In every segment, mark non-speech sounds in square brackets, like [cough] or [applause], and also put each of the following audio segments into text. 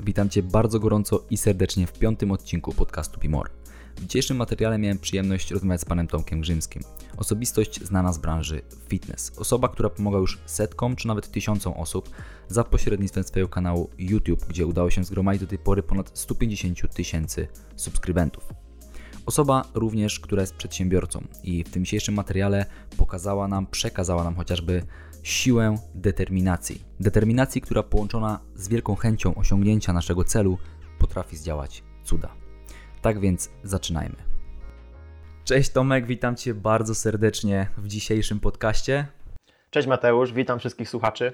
Witam Cię bardzo gorąco i serdecznie w piątym odcinku podcastu Pimor. W dzisiejszym materiale miałem przyjemność rozmawiać z panem Tomkiem Grzymskim. Osobistość znana z branży fitness. Osoba, która pomaga już setkom czy nawet tysiącom osób za pośrednictwem swojego kanału YouTube, gdzie udało się zgromadzić do tej pory ponad 150 tysięcy subskrybentów. Osoba również, która jest przedsiębiorcą i w tym dzisiejszym materiale pokazała nam, przekazała nam chociażby siłę determinacji. Determinacji, która połączona z wielką chęcią osiągnięcia naszego celu potrafi zdziałać cuda. Tak więc zaczynajmy. Cześć Tomek, witam Cię bardzo serdecznie w dzisiejszym podcaście. Cześć Mateusz, witam wszystkich słuchaczy.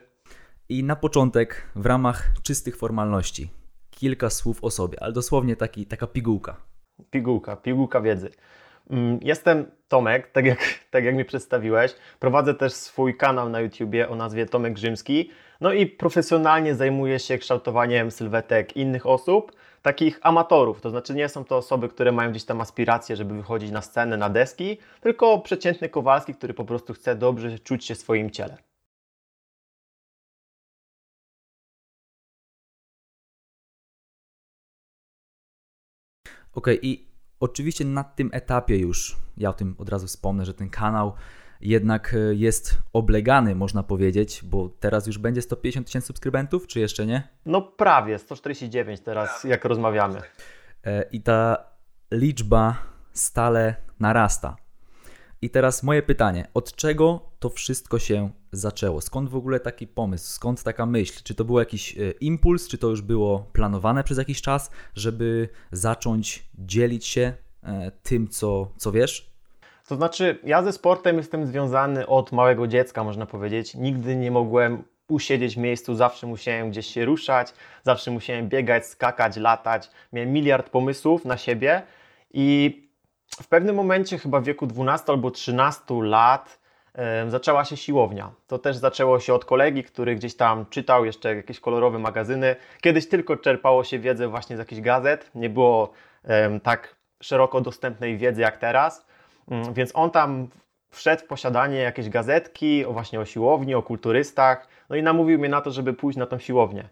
I na początek, w ramach czystych formalności, kilka słów o sobie, ale dosłownie taki, taka pigułka. Pigułka, pigułka wiedzy. Mm, jestem Tomek, tak jak, [laughs] tak jak mi przedstawiłeś. Prowadzę też swój kanał na YouTubie o nazwie Tomek Grzymski. No i profesjonalnie zajmuję się kształtowaniem sylwetek innych osób, takich amatorów. To znaczy nie są to osoby, które mają gdzieś tam aspiracje, żeby wychodzić na scenę, na deski, tylko przeciętny Kowalski, który po prostu chce dobrze czuć się w swoim ciele. Okej, okay, i Oczywiście na tym etapie już, ja o tym od razu wspomnę, że ten kanał jednak e, jest oblegany, można powiedzieć, bo teraz już będzie 150 tysięcy subskrybentów, czy jeszcze nie? No prawie, 149 teraz, jak rozmawiamy. E, I ta liczba stale narasta. I teraz moje pytanie, od czego to wszystko się zaczęło? Skąd w ogóle taki pomysł? Skąd taka myśl? Czy to był jakiś e, impuls, czy to już było planowane przez jakiś czas, żeby zacząć dzielić się e, tym, co, co wiesz? To znaczy, ja ze sportem jestem związany od małego dziecka, można powiedzieć. Nigdy nie mogłem usiedzieć w miejscu, zawsze musiałem gdzieś się ruszać, zawsze musiałem biegać, skakać, latać. Miałem miliard pomysłów na siebie i w pewnym momencie, chyba w wieku 12 albo 13 lat, zaczęła się siłownia. To też zaczęło się od kolegi, który gdzieś tam czytał jeszcze jakieś kolorowe magazyny. Kiedyś tylko czerpało się wiedzę właśnie z jakichś gazet, nie było tak szeroko dostępnej wiedzy jak teraz, mm, więc on tam wszedł w posiadanie jakiejś gazetki o właśnie o siłowni, o kulturystach, no i namówił mnie na to, żeby pójść na tą siłownię.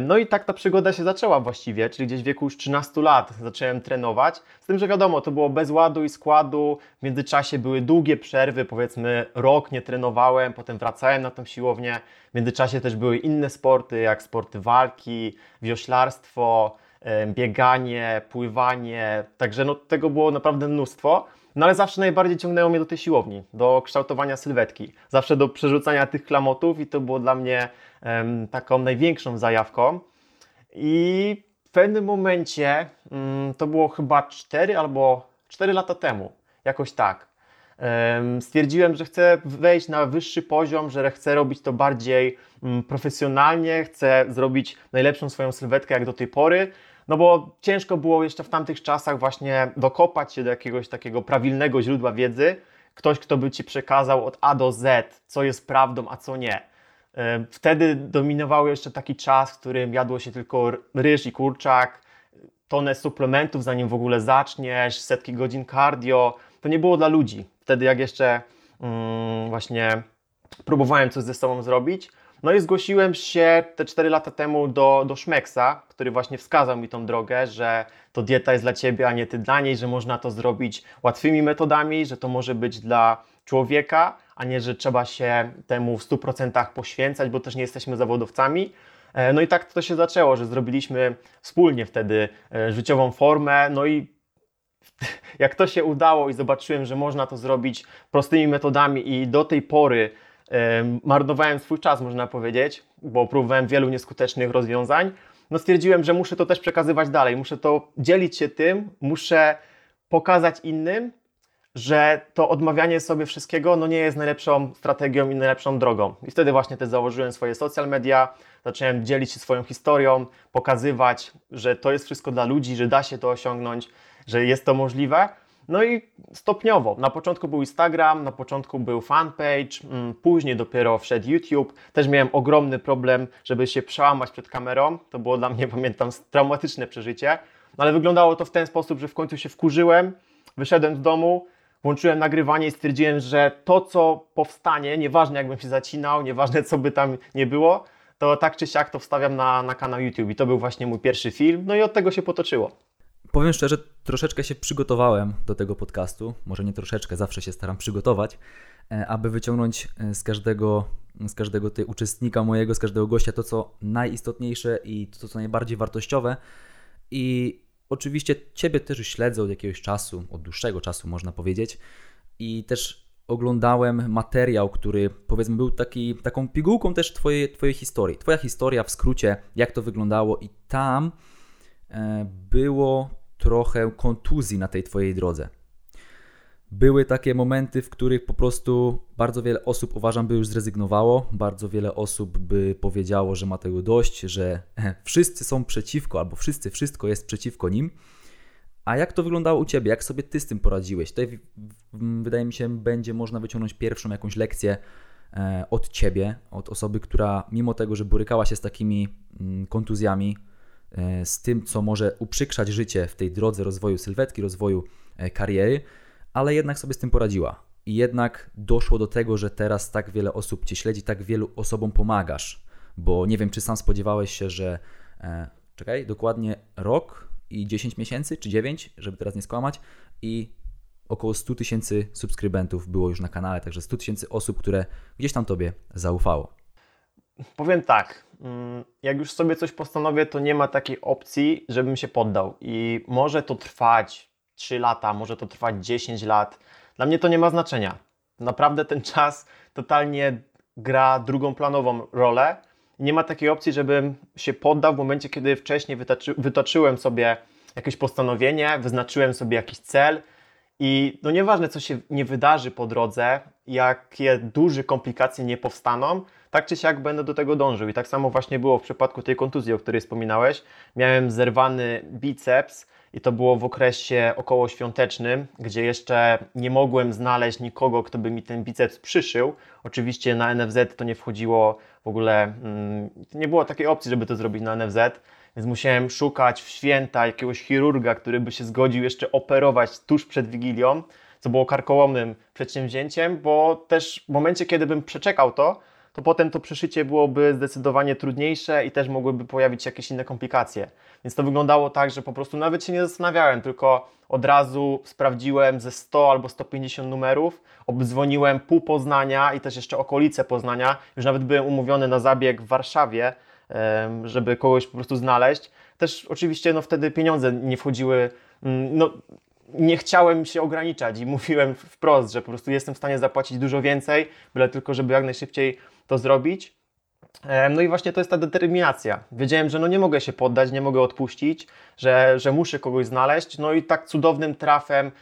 No i tak ta przygoda się zaczęła właściwie, czyli gdzieś w wieku już 13 lat zacząłem trenować. Z tym, że wiadomo, to było bez ładu i składu. W międzyczasie były długie przerwy, powiedzmy rok nie trenowałem, potem wracałem na tą siłownię. W międzyczasie też były inne sporty, jak sporty walki, wioślarstwo, bieganie, pływanie. Także no, tego było naprawdę mnóstwo. No ale zawsze najbardziej ciągnęło mnie do tej siłowni, do kształtowania sylwetki, zawsze do przerzucania tych klamotów i to było dla mnie um, taką największą zajawką. I w pewnym momencie, um, to było chyba 4 albo 4 lata temu, jakoś tak, um, stwierdziłem, że chcę wejść na wyższy poziom, że chcę robić to bardziej mm, profesjonalnie, chcę zrobić najlepszą swoją sylwetkę jak do tej pory, no bo ciężko było jeszcze w tamtych czasach właśnie dokopać się do jakiegoś takiego prawilnego źródła wiedzy. Ktoś, kto by ci przekazał od A do Z, co jest prawdą, a co nie. Wtedy dominował jeszcze taki czas, w którym jadło się tylko ryż i kurczak, tonę suplementów, zanim w ogóle zaczniesz, setki godzin cardio. To nie było dla ludzi. Wtedy, jak jeszcze mm, właśnie próbowałem coś ze sobą zrobić, no i zgłosiłem się te 4 lata temu do, do Szmeksa, który właśnie wskazał mi tą drogę, że to dieta jest dla Ciebie, a nie Ty dla niej, że można to zrobić łatwymi metodami, że to może być dla człowieka, a nie, że trzeba się temu w 100% poświęcać, bo też nie jesteśmy zawodowcami. E, no i tak to się zaczęło, że zrobiliśmy wspólnie wtedy e, życiową formę, no i [laughs] jak to się udało i zobaczyłem, że można to zrobić prostymi metodami i do tej pory marnowałem swój czas, można powiedzieć, bo próbowałem wielu nieskutecznych rozwiązań, no stwierdziłem, że muszę to też przekazywać dalej, muszę to dzielić się tym, muszę pokazać innym, że to odmawianie sobie wszystkiego no nie jest najlepszą strategią i najlepszą drogą. I wtedy właśnie też założyłem swoje social media, zacząłem dzielić się swoją historią, pokazywać, że to jest wszystko dla ludzi, że da się to osiągnąć, że jest to możliwe. No i stopniowo. Na początku był Instagram, na początku był fanpage, mm, później dopiero wszedł YouTube. Też miałem ogromny problem, żeby się przełamać przed kamerą. To było dla mnie, [laughs] pamiętam, traumatyczne przeżycie. No ale wyglądało to w ten sposób, że w końcu się wkurzyłem, wyszedłem z domu, włączyłem nagrywanie i stwierdziłem, że to, co powstanie, nieważne jakbym się zacinał, nieważne co by tam nie było, to tak czy siak to wstawiam na, na kanał YouTube i to był właśnie mój pierwszy film, no i od tego się potoczyło. Powiem szczerze, troszeczkę się przygotowałem do tego podcastu, może nie troszeczkę, zawsze się staram przygotować, e, aby wyciągnąć e, z każdego, z każdego tej uczestnika mojego, z każdego gościa to, co najistotniejsze i to, co najbardziej wartościowe. I oczywiście Ciebie też śledzę od jakiegoś czasu, od dłuższego czasu można powiedzieć. I też oglądałem materiał, który powiedzmy był taki, taką pigułką też twojej, twojej historii. Twoja historia w skrócie, jak to wyglądało i tam e, było trochę kontuzji na tej Twojej drodze. Były takie momenty, w których po prostu bardzo wiele osób uważam by już zrezygnowało, bardzo wiele osób by powiedziało, że ma tego dość, że [laughs] wszyscy są przeciwko, albo wszyscy, wszystko jest przeciwko nim. A jak to wyglądało u Ciebie? Jak sobie Ty z tym poradziłeś? Tutaj wydaje mi się, będzie można wyciągnąć pierwszą jakąś lekcję e, od Ciebie, od osoby, która mimo tego, że borykała się z takimi mm, kontuzjami, z tym, co może uprzykrzać życie w tej drodze rozwoju sylwetki, rozwoju e, kariery, ale jednak sobie z tym poradziła. I jednak doszło do tego, że teraz tak wiele osób Cię śledzi, tak wielu osobom pomagasz. Bo nie wiem, czy sam spodziewałeś się, że czekaj, dokładnie rok i 10 miesięcy, czy 9, żeby teraz nie skłamać, i około 100 tysięcy subskrybentów było już na kanale, także 100 tysięcy osób, które gdzieś tam Tobie zaufało. Powiem tak, mm, jak już sobie coś postanowię, to nie ma takiej opcji, żebym się poddał. I może to trwać 3 lata, może to trwać 10 lat. Dla mnie to nie ma znaczenia. Naprawdę ten czas totalnie gra drugą planową rolę nie ma takiej opcji, żebym się poddał w momencie, kiedy wcześniej wytoczy, wytoczyłem sobie jakieś postanowienie, wyznaczyłem sobie jakiś cel i no nieważne, co się nie wydarzy po drodze, jakie duże komplikacje nie powstaną, tak czy siak będę do tego dążył. I tak samo właśnie było w przypadku tej kontuzji, o której wspominałeś. Miałem zerwany biceps i to było w okresie okołoświątecznym, gdzie jeszcze nie mogłem znaleźć nikogo, kto by mi ten biceps przyszył. Oczywiście na NFZ to nie wchodziło w ogóle, mm, nie było takiej opcji, żeby to zrobić na NFZ, więc musiałem szukać w święta jakiegoś chirurga, który by się zgodził jeszcze operować tuż przed Wigilią, co było karkołomnym przedsięwzięciem, bo też w momencie, kiedy bym przeczekał to, to potem to przeszycie byłoby zdecydowanie trudniejsze i też mogłyby pojawić się jakieś inne komplikacje. Więc to wyglądało tak, że po prostu nawet się nie zastanawiałem, tylko od razu sprawdziłem ze 100 albo 150 numerów, obdzwoniłem pół Poznania i też jeszcze okolice Poznania. Już nawet byłem umówiony na zabieg w Warszawie, żeby kogoś po prostu znaleźć. Też oczywiście no, wtedy pieniądze nie wchodziły, mm, no, nie chciałem się ograniczać i mówiłem wprost, że po prostu jestem w stanie zapłacić dużo więcej, byle tylko, żeby jak najszybciej to zrobić. No i właśnie to jest ta determinacja. Wiedziałem, że no nie mogę się poddać, nie mogę odpuścić, że, że muszę kogoś znaleźć. No i tak cudownym trafem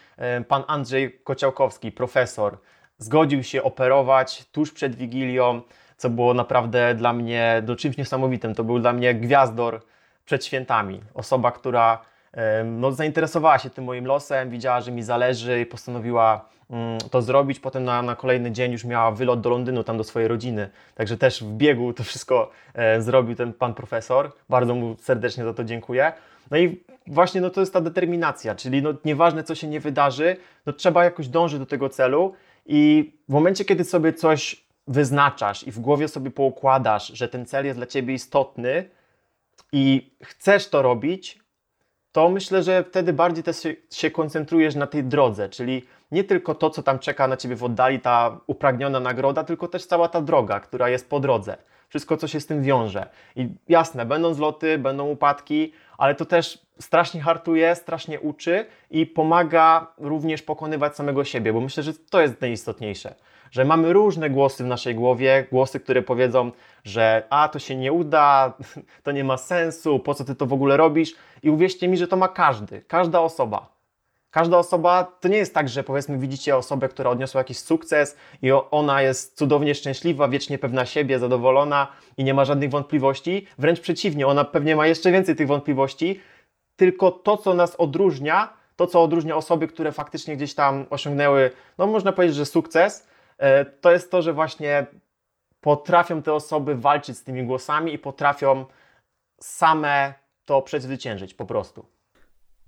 pan Andrzej Kociałkowski, profesor, zgodził się operować tuż przed Wigilią, co było naprawdę dla mnie no, czymś niesamowitym. To był dla mnie gwiazdor przed świętami. Osoba, która no, zainteresowała się tym moim losem, widziała, że mi zależy i postanowiła mm, to zrobić. Potem na, na, kolejny dzień już miała wylot do Londynu, tam do swojej rodziny. Także też w biegu to wszystko e, zrobił ten pan profesor. Bardzo mu serdecznie za to dziękuję. No i właśnie no, to jest ta determinacja, czyli no, nieważne co się nie wydarzy, no, trzeba jakoś dążyć do tego celu i w momencie, kiedy sobie coś wyznaczasz i w głowie sobie poukładasz, że ten cel jest dla Ciebie istotny i chcesz to robić, to myślę, że wtedy bardziej też się, się, koncentrujesz na tej drodze, czyli nie tylko to, co tam czeka na ciebie w oddali, ta upragniona nagroda, tylko też cała ta droga, która jest po drodze. Wszystko, co się z tym wiąże. I jasne, będą zloty, będą upadki, ale to też strasznie hartuje, strasznie uczy i pomaga również pokonywać samego siebie, bo myślę, że to jest najistotniejsze że mamy różne głosy w naszej głowie, głosy, które powiedzą, że a to się nie uda, [laughs] to nie ma sensu, po co ty to w ogóle robisz? I uwierzcie mi, że to ma każdy, każda osoba. Każda osoba, to nie jest tak, że powiedzmy widzicie osobę, która odniosła jakiś sukces i ona jest cudownie szczęśliwa, wiecznie pewna siebie, zadowolona i nie ma żadnych wątpliwości. Wręcz przeciwnie, ona pewnie ma jeszcze więcej tych wątpliwości, tylko to, co nas odróżnia, to, co odróżnia osoby, które faktycznie gdzieś tam osiągnęły, no można powiedzieć, że sukces, to jest to, że właśnie potrafią te osoby walczyć z tymi głosami i potrafią same to przezwyciężyć po prostu.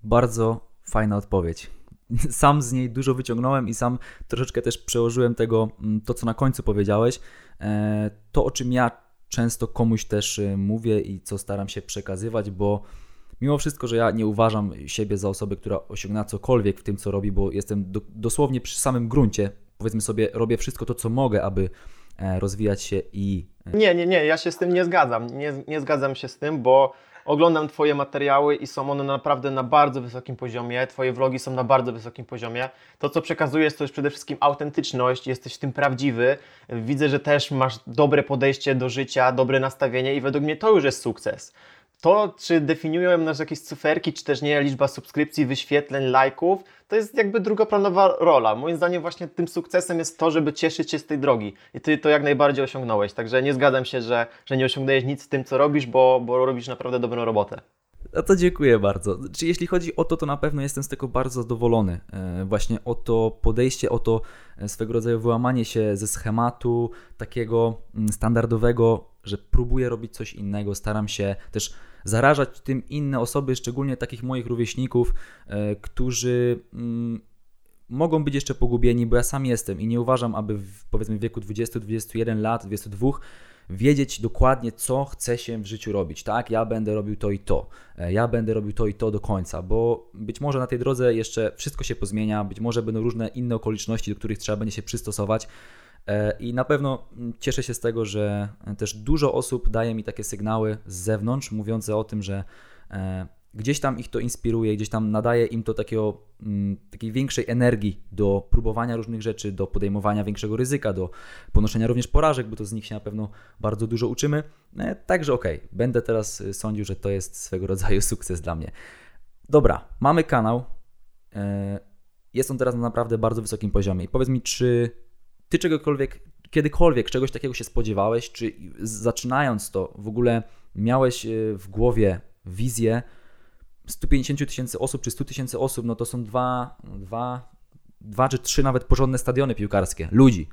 Bardzo fajna odpowiedź. [laughs] Sam z niej dużo wyciągnąłem i sam troszeczkę też przełożyłem tego, mm, to co na końcu powiedziałeś, e, to o czym ja często komuś też mówię i co staram się przekazywać, bo mimo wszystko, że ja nie uważam siebie za osobę, która osiągnęła cokolwiek w tym, co robi, bo jestem do, dosłownie przy samym gruncie, powiedzmy sobie, robię wszystko to, co mogę, aby e, rozwijać się i... E, nie, nie, nie, ja się z tym nie zgadzam. Nie, nie zgadzam się z tym, bo oglądam Twoje materiały i są one naprawdę na bardzo wysokim poziomie. Twoje vlogi są na bardzo wysokim poziomie. To, co przekazujesz, to jest przede wszystkim autentyczność, jesteś w tym prawdziwy. Widzę, że też masz dobre podejście do życia, dobre nastawienie i według mnie to już jest sukces to, czy definiują nas jakieś cyferki, czy też nie, liczba subskrypcji, wyświetleń, lajków, to jest jakby drugoplanowa rola. Moim zdaniem właśnie tym sukcesem jest to, żeby cieszyć się z tej drogi. I ty to jak najbardziej osiągnąłeś. Także nie zgadzam się, że, że nie osiągnąłeś nic z tym, co robisz, bo, bo robisz naprawdę dobrą robotę. No to dziękuję bardzo. Czy jeśli chodzi o to, to na pewno jestem z tego bardzo zadowolony. E, właśnie o to podejście, o to e, swego rodzaju wyłamanie się ze schematu takiego mm, standardowego, że próbuję robić coś innego, staram się też zarażać tym inne osoby, szczególnie takich moich rówieśników, e, którzy mm, mogą być jeszcze pogubieni, bo ja sam jestem i nie uważam, aby w powiedzmy wieku 20-21 lat, 22 wiedzieć dokładnie, co chce się w życiu robić. Tak, ja będę robił to i to, e, ja będę robił to i to do końca, bo być może na tej drodze jeszcze wszystko się pozmienia, być może będą różne inne okoliczności, do których trzeba będzie się przystosować. E, I na pewno mm, cieszę się z tego, że też dużo osób daje mi takie sygnały z zewnątrz, mówiące o tym, że e, gdzieś tam ich to inspiruje, gdzieś tam nadaje im to takiego, mm, takiej większej energii do próbowania różnych rzeczy, do podejmowania większego ryzyka, do ponoszenia również porażek, bo to z nich się na pewno bardzo dużo uczymy. E, także okej, okay, będę teraz sądził, że to jest swego rodzaju [laughs] sukces dla mnie. Dobra, mamy kanał. Jest on teraz na naprawdę bardzo wysokim poziomie. I powiedz mi, czy ty czegokolwiek, kiedykolwiek czegoś takiego się spodziewałeś, czy zaczynając to w ogóle miałeś e, w głowie wizję 150 tysięcy osób czy 100 tysięcy osób, no to są dwa, dwa, dwa czy trzy nawet porządne stadiony piłkarskie, ludzi.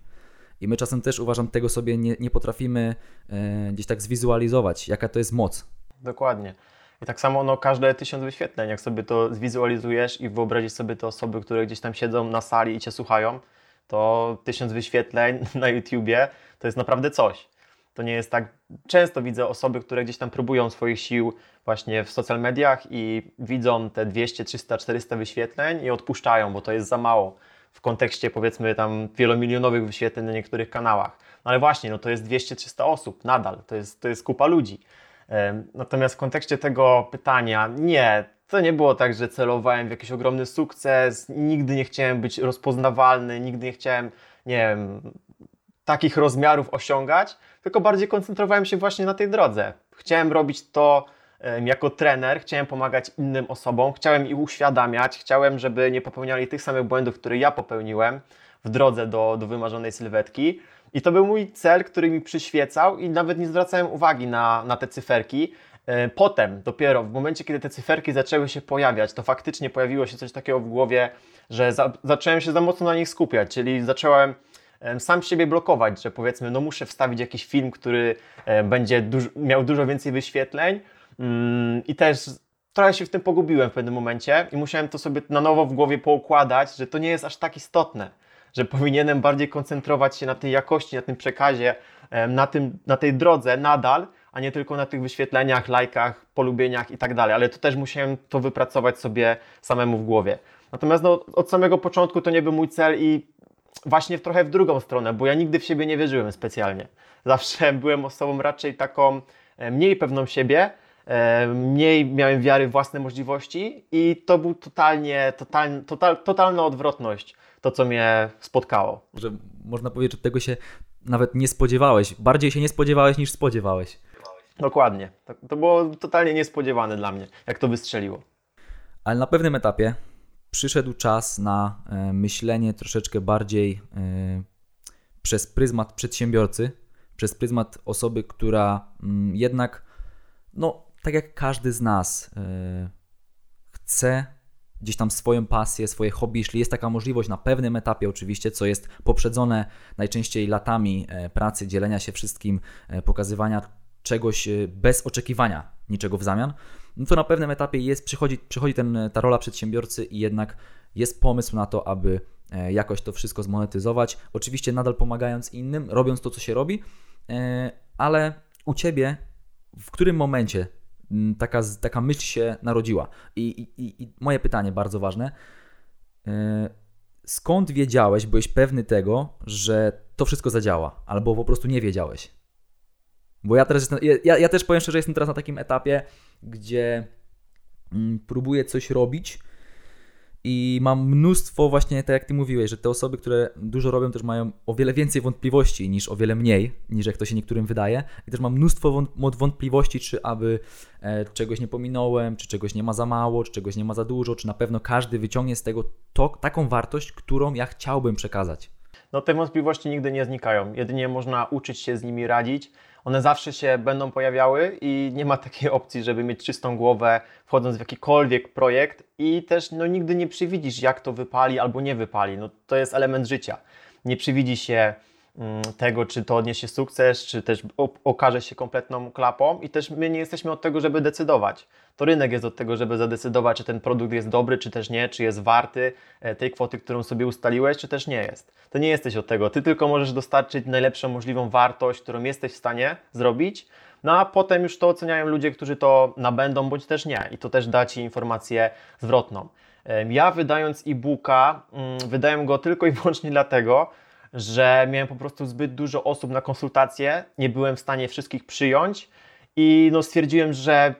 I my czasem też uważam tego sobie nie, nie potrafimy e, gdzieś tak zwizualizować, jaka to jest moc. Dokładnie. I tak samo no, każde tysiąc wyświetleń, jak sobie to zwizualizujesz i wyobrazisz sobie te osoby, które gdzieś tam siedzą na sali i Cię słuchają, to tysiąc wyświetleń [laughs] na YouTubie to jest naprawdę coś. To nie jest tak. Często widzę osoby, które gdzieś tam próbują swoich sił właśnie w social mediach i widzą te 200, 300, 400 wyświetleń i odpuszczają, bo to jest za mało w kontekście powiedzmy tam wielomilionowych wyświetleń na niektórych kanałach. No ale właśnie, no to jest 200-300 osób nadal, to jest, to jest kupa ludzi. Natomiast w kontekście tego pytania, nie, to nie było tak, że celowałem w jakiś ogromny sukces, nigdy nie chciałem być rozpoznawalny, nigdy nie chciałem, nie wiem, takich rozmiarów osiągać, tylko bardziej koncentrowałem się właśnie na tej drodze. Chciałem robić to jako trener, chciałem pomagać innym osobom, chciałem ich uświadamiać, chciałem, żeby nie popełniali tych samych błędów, które ja popełniłem w drodze do, do wymarzonej sylwetki. I to był mój cel, który mi przyświecał i nawet nie zwracałem uwagi na, na te cyferki. E, potem, dopiero w momencie, kiedy te cyferki zaczęły się pojawiać, to faktycznie pojawiło się coś takiego w głowie, że za, zacząłem się za mocno na nich skupiać, czyli zacząłem sam siebie blokować, że powiedzmy, no muszę wstawić jakiś film, który e, będzie duż, miał dużo więcej wyświetleń i też trochę się w tym pogubiłem w pewnym momencie i musiałem to sobie na nowo w głowie poukładać, że to nie jest aż tak istotne, że powinienem bardziej koncentrować się na tej jakości, na tym przekazie, na, tym, na tej drodze nadal, a nie tylko na tych wyświetleniach, lajkach, polubieniach i tak dalej, ale to też musiałem to wypracować sobie samemu w głowie. Natomiast no, od samego początku to nie był mój cel i właśnie trochę w drugą stronę, bo ja nigdy w siebie nie wierzyłem specjalnie. Zawsze byłem osobą raczej taką mniej pewną siebie, mniej miałem wiary w własne możliwości i to był totalnie, total, total, totalna odwrotność to, co mnie spotkało. Że można powiedzieć, że tego się nawet nie spodziewałeś. Bardziej się nie spodziewałeś niż spodziewałeś. Dokładnie. To było totalnie niespodziewane dla mnie, jak to wystrzeliło. Ale na pewnym etapie przyszedł czas na e, myślenie troszeczkę bardziej e, przez pryzmat przedsiębiorcy, przez pryzmat osoby, która mm, jednak, no, tak jak każdy z nas, e, chce gdzieś tam swoją pasję, swoje hobby, jeśli jest taka możliwość na pewnym etapie oczywiście, co jest poprzedzone najczęściej latami pracy, dzielenia się wszystkim, pokazywania czegoś e, bez oczekiwania niczego w zamian, no to na pewnym etapie jest, przychodzi, przychodzi ten, ta rola przedsiębiorcy i jednak jest pomysł na to, aby e, jakoś to wszystko zmonetyzować. Oczywiście nadal pomagając innym, robiąc to, co się robi, e, ale u ciebie, w którym momencie taka, taka myśl się narodziła? I, i, i moje pytanie, bardzo ważne. E, skąd wiedziałeś, byłeś pewny tego, że to wszystko zadziała? Albo po prostu nie wiedziałeś? Bo ja teraz jestem, ja, ja też powiem szczerze, jestem teraz na takim etapie, gdzie próbuję coś robić i mam mnóstwo właśnie, tak jak Ty mówiłeś, że te osoby, które dużo robią, też mają o wiele więcej wątpliwości niż o wiele mniej, niż jak to się niektórym wydaje. I też mam mnóstwo wątpliwości, czy aby e, czegoś nie pominąłem, czy czegoś nie ma za mało, czy czegoś nie ma za dużo, czy na pewno każdy wyciągnie z tego to, taką wartość, którą ja chciałbym przekazać. No te wątpliwości nigdy nie znikają. Jedynie można uczyć się z nimi radzić one zawsze się będą pojawiały i nie ma takiej [laughs] opcji, żeby mieć czystą głowę wchodząc w jakikolwiek projekt i też no, nigdy nie przewidzisz, jak to wypali albo nie wypali. No, to jest element życia. Nie przewidzi się tego, czy to odniesie sukces, czy też okaże się kompletną klapą i też my nie jesteśmy od tego, żeby decydować. To rynek jest od tego, żeby zadecydować, czy ten produkt jest dobry, czy też nie, czy jest warty e, tej kwoty, którą sobie ustaliłeś, czy też nie jest. To nie jesteś od tego. Ty tylko możesz dostarczyć najlepszą możliwą wartość, którą jesteś w stanie zrobić, no a potem już to oceniają ludzie, którzy to nabędą, bądź też nie. I to też da Ci informację zwrotną. Ja wydając e-booka, mm, wydaję go tylko i wyłącznie dlatego, że miałem po prostu zbyt dużo osób na konsultacje, nie byłem w stanie wszystkich przyjąć i no stwierdziłem, że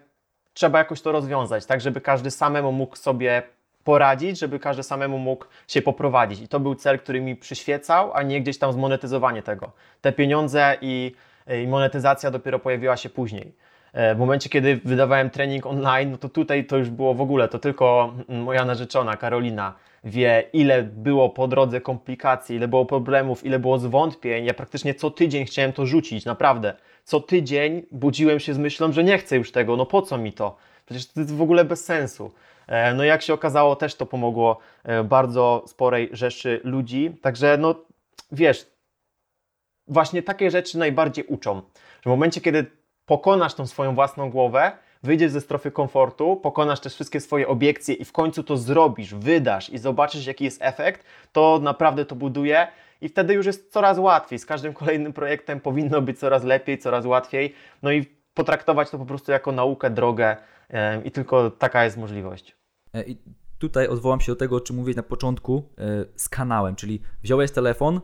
trzeba jakoś to rozwiązać, tak żeby każdy samemu mógł sobie poradzić, żeby każdy samemu mógł się poprowadzić. I to był cel, który mi przyświecał, a nie gdzieś tam zmonetyzowanie tego. Te pieniądze i, i monetyzacja dopiero pojawiła się później. E, w momencie, kiedy wydawałem trening online, no to tutaj to już było w ogóle, to tylko moja narzeczona Karolina wie, ile było po drodze komplikacji, ile było problemów, ile było zwątpień. Ja praktycznie co tydzień chciałem to rzucić, naprawdę. Co tydzień budziłem się z myślą, że nie chcę już tego, no po co mi to? Przecież to jest w ogóle bez sensu. E, no jak się okazało, też to pomogło e, bardzo sporej rzeszy ludzi. Także no wiesz, właśnie takie rzeczy najbardziej uczą. Że w momencie, kiedy pokonasz tą swoją własną głowę, wyjdziesz ze strefy komfortu, pokonasz też wszystkie swoje obiekcje i w końcu to zrobisz, wydasz i zobaczysz, jaki jest efekt, to naprawdę to buduje i wtedy już jest coraz łatwiej. Z każdym kolejnym projektem powinno być coraz lepiej, coraz łatwiej. No i potraktować to po prostu jako naukę, drogę i tylko taka jest możliwość. E, I tutaj odwołam się do tego, o czym mówiłeś na początku e, z kanałem, czyli wziąłeś telefon, E,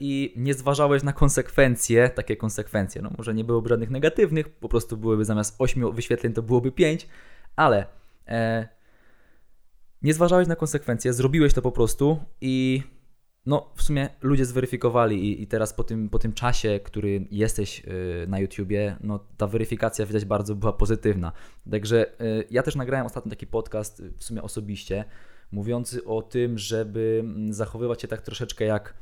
i nie zważałeś na konsekwencje, takie konsekwencje, no może nie byłoby żadnych negatywnych, po prostu byłyby zamiast 8 wyświetleń to byłoby 5, ale e, nie zważałeś na konsekwencje, zrobiłeś to po prostu i no w sumie ludzie zweryfikowali i, i teraz po tym, po tym czasie, który jesteś y, na YouTubie, no ta weryfikacja widać bardzo była pozytywna. Także y, ja też nagrałem ostatnio taki podcast w sumie osobiście, mówiący o tym, żeby mm, zachowywać się tak troszeczkę jak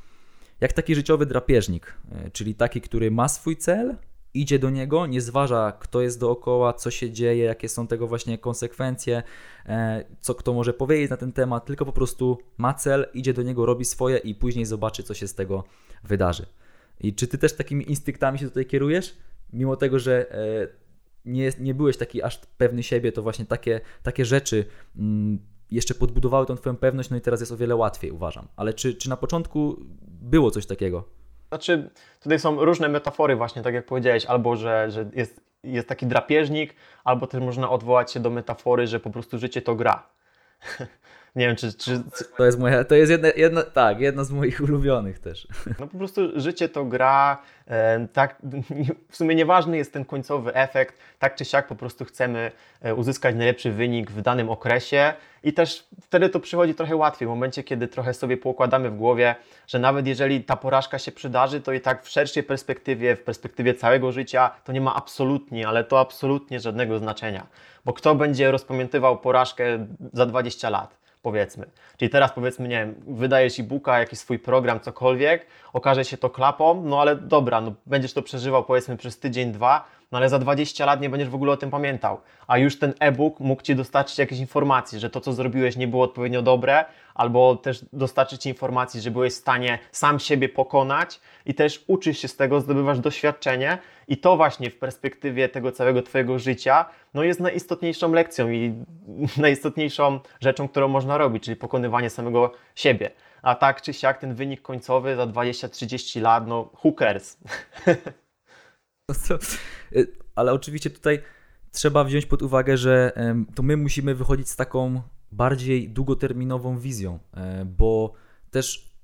jak taki życiowy drapieżnik, e, czyli taki, który ma swój cel, idzie do niego, nie zważa, kto jest dookoła, co się dzieje, jakie są tego właśnie konsekwencje, e, co kto może powiedzieć na ten temat, tylko po prostu ma cel, idzie do niego, robi swoje i później zobaczy, co się z tego wydarzy. I czy ty też takimi instynktami się tutaj kierujesz? Mimo tego, że e, nie, nie byłeś taki aż pewny siebie, to właśnie takie, takie rzeczy mm, jeszcze podbudowały tą Twoją pewność, no i teraz jest o wiele łatwiej, uważam. Ale czy, czy na początku było coś takiego? Znaczy, tutaj są różne metafory, właśnie tak jak powiedziałeś, albo że, że jest, jest taki drapieżnik, albo też można odwołać się do metafory, że po prostu życie to gra. [laughs] Nie wiem, czy, czy... To jest moja, to jest jedna, jedna, tak, jedna z moich ulubionych też. [laughs] No po prostu życie to gra, e, tak, w sumie nieważny jest ten końcowy efekt, tak czy siak po prostu chcemy e, uzyskać najlepszy wynik w danym okresie i też wtedy to przychodzi trochę łatwiej, w momencie, kiedy trochę sobie poukładamy w głowie, że nawet jeżeli ta porażka się przydarzy, to i tak w szerszej perspektywie, w perspektywie całego życia, to nie ma absolutnie, ale to absolutnie żadnego znaczenia. Bo kto będzie rozpamiętywał porażkę za 20 lat? Powiedzmy. Czyli teraz powiedzmy, nie wiem, wydajesz e-booka, jakiś swój program, cokolwiek, okaże się to klapą, no ale dobra, no będziesz to przeżywał powiedzmy przez tydzień, dwa, no ale za 20 lat nie będziesz w ogóle o tym pamiętał. A już ten e-book mógł Ci dostarczyć jakieś informacji, że to, co zrobiłeś, nie było odpowiednio dobre, albo też dostarczyć Ci informacji, że byłeś w stanie sam siebie pokonać i też uczysz się z tego, zdobywasz doświadczenie i to właśnie w perspektywie tego całego Twojego życia no jest najistotniejszą lekcją i [laughs] najistotniejszą rzeczą, którą można robić, czyli pokonywanie samego siebie. A tak czy siak ten wynik końcowy za 20-30 lat, no who [laughs] [laughs] cares? ale oczywiście tutaj trzeba wziąć pod uwagę, że to my musimy wychodzić z taką bardziej długoterminową wizją, e, bo też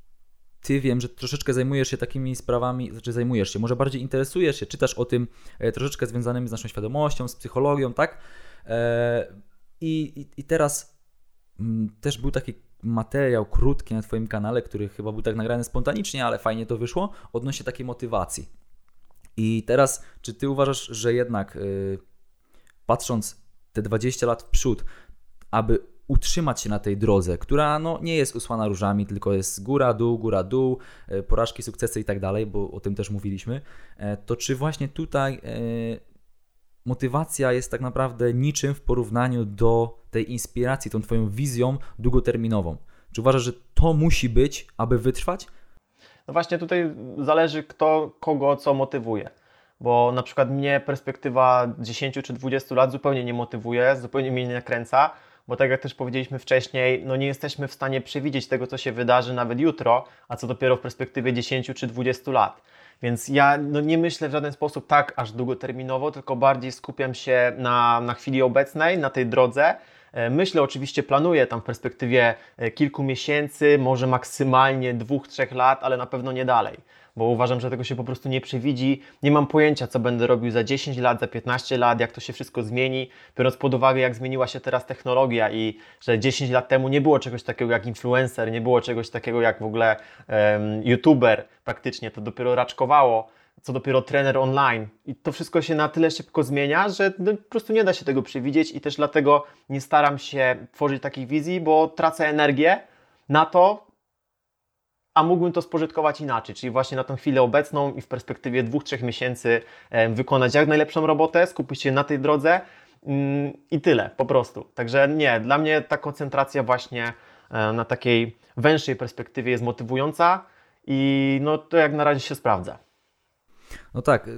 ty wiem, że troszeczkę zajmujesz się takimi sprawami, znaczy zajmujesz się, może bardziej interesujesz się, czytasz o tym e, troszeczkę związanymi z naszą świadomością, z psychologią, tak? E, I, i, i teraz mm, też był taki materiał krótki na Twoim kanale, który chyba był tak nagrany spontanicznie, ale fajnie to wyszło, odnośnie takiej motywacji. I teraz, czy Ty uważasz, że jednak yy, patrząc te 20 lat w przód, aby utrzymać się na tej drodze, która no, nie jest usłana różami, tylko jest góra, dół, góra, dół, yy, porażki, sukcesy i tak dalej, bo o tym też mówiliśmy, yy, to czy właśnie tutaj motywacja jest tak naprawdę niczym w porównaniu do tej inspiracji, tą Twoją wizją długoterminową. Czy uważasz, że to musi być, aby wytrwać? No właśnie tutaj zależy kto, kogo co motywuje. Bo na przykład mnie perspektywa 10 czy 20 lat zupełnie nie motywuje, zupełnie mnie nie nakręca, bo tak jak też powiedzieliśmy wcześniej, no nie jesteśmy w stanie przewidzieć tego, co się wydarzy nawet jutro, a co dopiero w perspektywie 10 czy 20 lat. Więc ja no, nie myślę w żaden sposób tak aż długoterminowo, tylko bardziej skupiam się na, na chwili obecnej, na tej drodze. E, myślę, oczywiście planuję tam w perspektywie e, kilku miesięcy, może maksymalnie dwóch, trzech lat, ale na pewno nie dalej bo uważam, że tego się po prostu nie przewidzi. Nie mam pojęcia, co będę robił za 10 lat, za 15 lat, jak to się wszystko zmieni, biorąc pod uwagę, jak zmieniła się teraz technologia i że 10 lat temu nie było czegoś takiego jak influencer, nie było czegoś takiego jak w ogóle um, youtuber praktycznie, to dopiero raczkowało co dopiero trener online. I to wszystko się na tyle szybko zmienia, że no, po prostu nie da się tego przewidzieć i też dlatego nie staram się tworzyć takich wizji, bo tracę energię na to, a mógłbym to spożytkować inaczej, czyli właśnie na tą chwilę obecną i w perspektywie dwóch, trzech miesięcy wykonać jak najlepszą robotę, skupić się na tej drodze mm, i tyle, po prostu. Także nie, dla mnie ta koncentracja właśnie e, na takiej węższej perspektywie jest motywująca i no to jak na razie się sprawdza. No tak,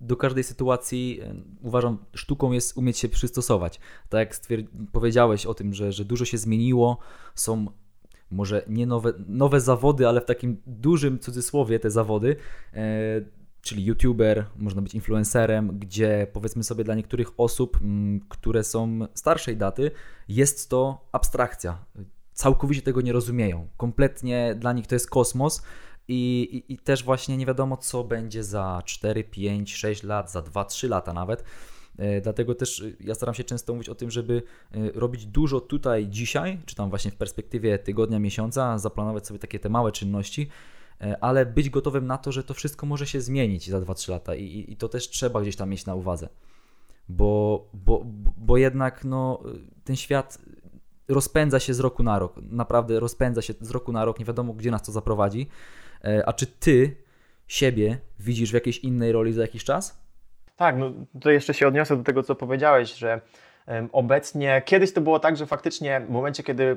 do każdej sytuacji e, uważam, sztuką jest umieć się przystosować. Tak jak powiedziałeś o tym, że, że dużo się zmieniło, są może nie nowe, nowe zawody, ale w takim dużym cudzysłowie te zawody, e, czyli youtuber, można być influencerem, gdzie powiedzmy sobie dla niektórych osób, m, które są starszej daty, jest to abstrakcja. Całkowicie tego nie rozumieją. Kompletnie dla nich to jest kosmos. I, i, I też właśnie nie wiadomo, co będzie za 4, 5, 6 lat, za 2, 3 lata nawet. E, dlatego też e, ja staram się często mówić o tym, żeby e, robić dużo tutaj dzisiaj, czy tam właśnie w perspektywie tygodnia, miesiąca, zaplanować sobie takie te małe czynności, ale być gotowym na to, że to wszystko może się zmienić za 2-3 lata i, i to też trzeba gdzieś tam mieć na uwadze. Bo, bo, bo jednak no, ten świat rozpędza się z roku na rok. Naprawdę rozpędza się z roku na rok, nie wiadomo gdzie nas to zaprowadzi. A czy ty siebie widzisz w jakiejś innej roli za jakiś czas? Tak, no to jeszcze się odniosę do tego, co powiedziałeś, że obecnie, kiedyś to było tak, że faktycznie w momencie, kiedy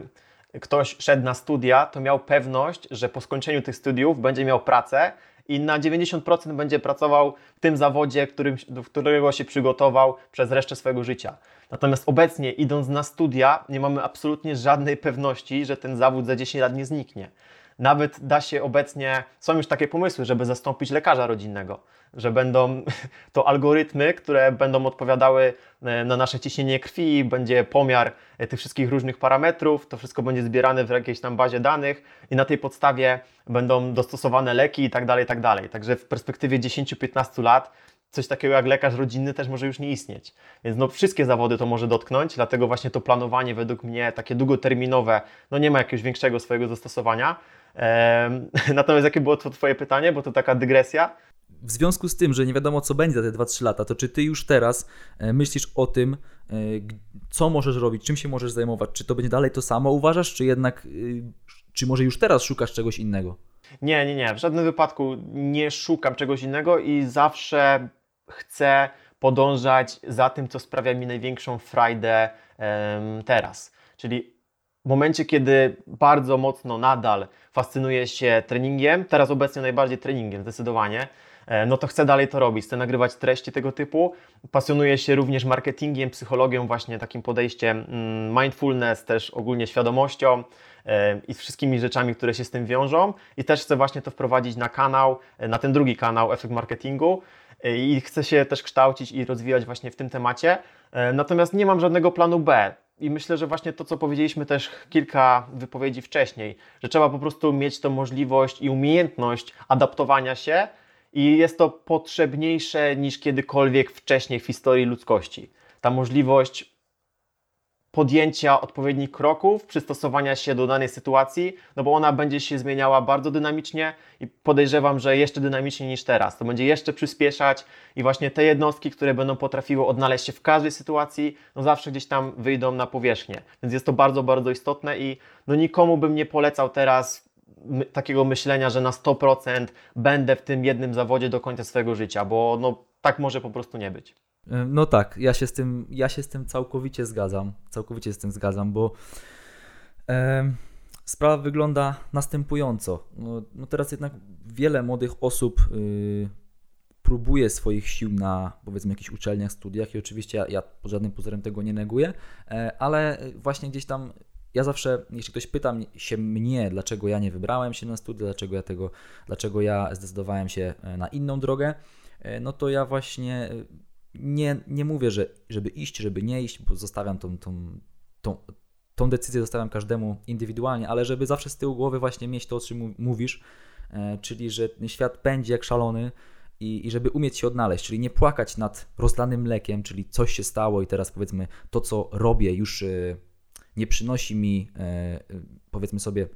ktoś szedł na studia, to miał pewność, że po skończeniu tych studiów będzie miał pracę i na 90% będzie pracował w tym zawodzie, którym, do którego się przygotował przez resztę swojego życia. Natomiast obecnie, idąc na studia, nie mamy absolutnie żadnej pewności, że ten zawód za 10 lat nie zniknie. Nawet da się obecnie, są już takie pomysły, żeby zastąpić lekarza rodzinnego, że będą [laughs] to algorytmy, które będą odpowiadały e, na nasze ciśnienie krwi, będzie pomiar e, tych wszystkich różnych parametrów, to wszystko będzie zbierane w jakiejś tam bazie danych i na tej podstawie będą dostosowane leki i tak dalej, tak dalej. Także w perspektywie 10-15 lat coś takiego jak lekarz rodzinny też może już nie istnieć. Więc no, wszystkie zawody to może dotknąć, dlatego właśnie to planowanie według mnie takie długoterminowe, no nie ma jakiegoś większego swojego zastosowania. Ehm, [laughs] natomiast jakie było to Twoje pytanie, bo to taka dygresja. W związku z tym, że nie wiadomo co będzie za te 2-3 lata, to czy Ty już teraz e, myślisz o tym, e, co możesz robić, czym się możesz zajmować? Czy to będzie dalej to samo uważasz, czy jednak, y, czy może już teraz szukasz czegoś innego? Nie, nie, nie. W żadnym wypadku nie szukam czegoś innego i zawsze chcę podążać za tym, co sprawia mi największą frajdę teraz. Czyli w momencie, kiedy bardzo mocno nadal fascynuję się treningiem, teraz obecnie najbardziej treningiem zdecydowanie, e, no to chcę dalej to robić, chcę nagrywać treści tego typu. Pasjonuję się również marketingiem, psychologią, właśnie takim podejściem mm, mindfulness, też ogólnie świadomością e, i wszystkimi rzeczami, które się z tym wiążą. I też chcę właśnie to wprowadzić na kanał, e, na ten drugi kanał Efekt Marketingu. I chcę się też kształcić i rozwijać właśnie w tym temacie. Natomiast nie mam żadnego planu B. I myślę, że właśnie to, co powiedzieliśmy też kilka wypowiedzi wcześniej, że trzeba po prostu mieć tą możliwość i umiejętność adaptowania się, i jest to potrzebniejsze niż kiedykolwiek wcześniej w historii ludzkości. Ta możliwość podjęcia odpowiednich kroków, przystosowania się do danej sytuacji, no bo ona będzie się zmieniała bardzo dynamicznie i podejrzewam, że jeszcze dynamiczniej niż teraz. To będzie jeszcze przyspieszać i właśnie te jednostki, które będą potrafiły odnaleźć się w każdej sytuacji, no zawsze gdzieś tam wyjdą na powierzchnię. Więc jest to bardzo, bardzo istotne i no nikomu bym nie polecał teraz takiego myślenia, że na 100% będę w tym jednym zawodzie do końca swojego życia, bo no tak może po prostu nie być. No tak, ja się z tym, ja się z tym całkowicie zgadzam. Całkowicie z tym zgadzam, bo e, sprawa wygląda następująco. No, no, teraz jednak wiele młodych osób y, próbuje swoich sił na powiedzmy jakichś uczelniach, studiach i oczywiście ja, ja pod żadnym pozorem tego nie neguję, e, ale właśnie gdzieś tam ja zawsze, jeśli ktoś pyta się mnie, dlaczego ja nie wybrałem się na studia, dlaczego ja tego, dlaczego ja zdecydowałem się e, na inną drogę, e, no to ja właśnie nie, nie mówię, że żeby iść, żeby nie iść, bo zostawiam tą, tą, tą, tą decyzję zostawiam każdemu indywidualnie, ale żeby zawsze z tyłu głowy właśnie mieć to, o czym mówisz, e, czyli że świat pędzi jak szalony i, i żeby umieć się odnaleźć, czyli nie płakać nad rozlanym mlekiem, czyli coś się stało i teraz powiedzmy to, co robię już e, nie przynosi mi e, powiedzmy sobie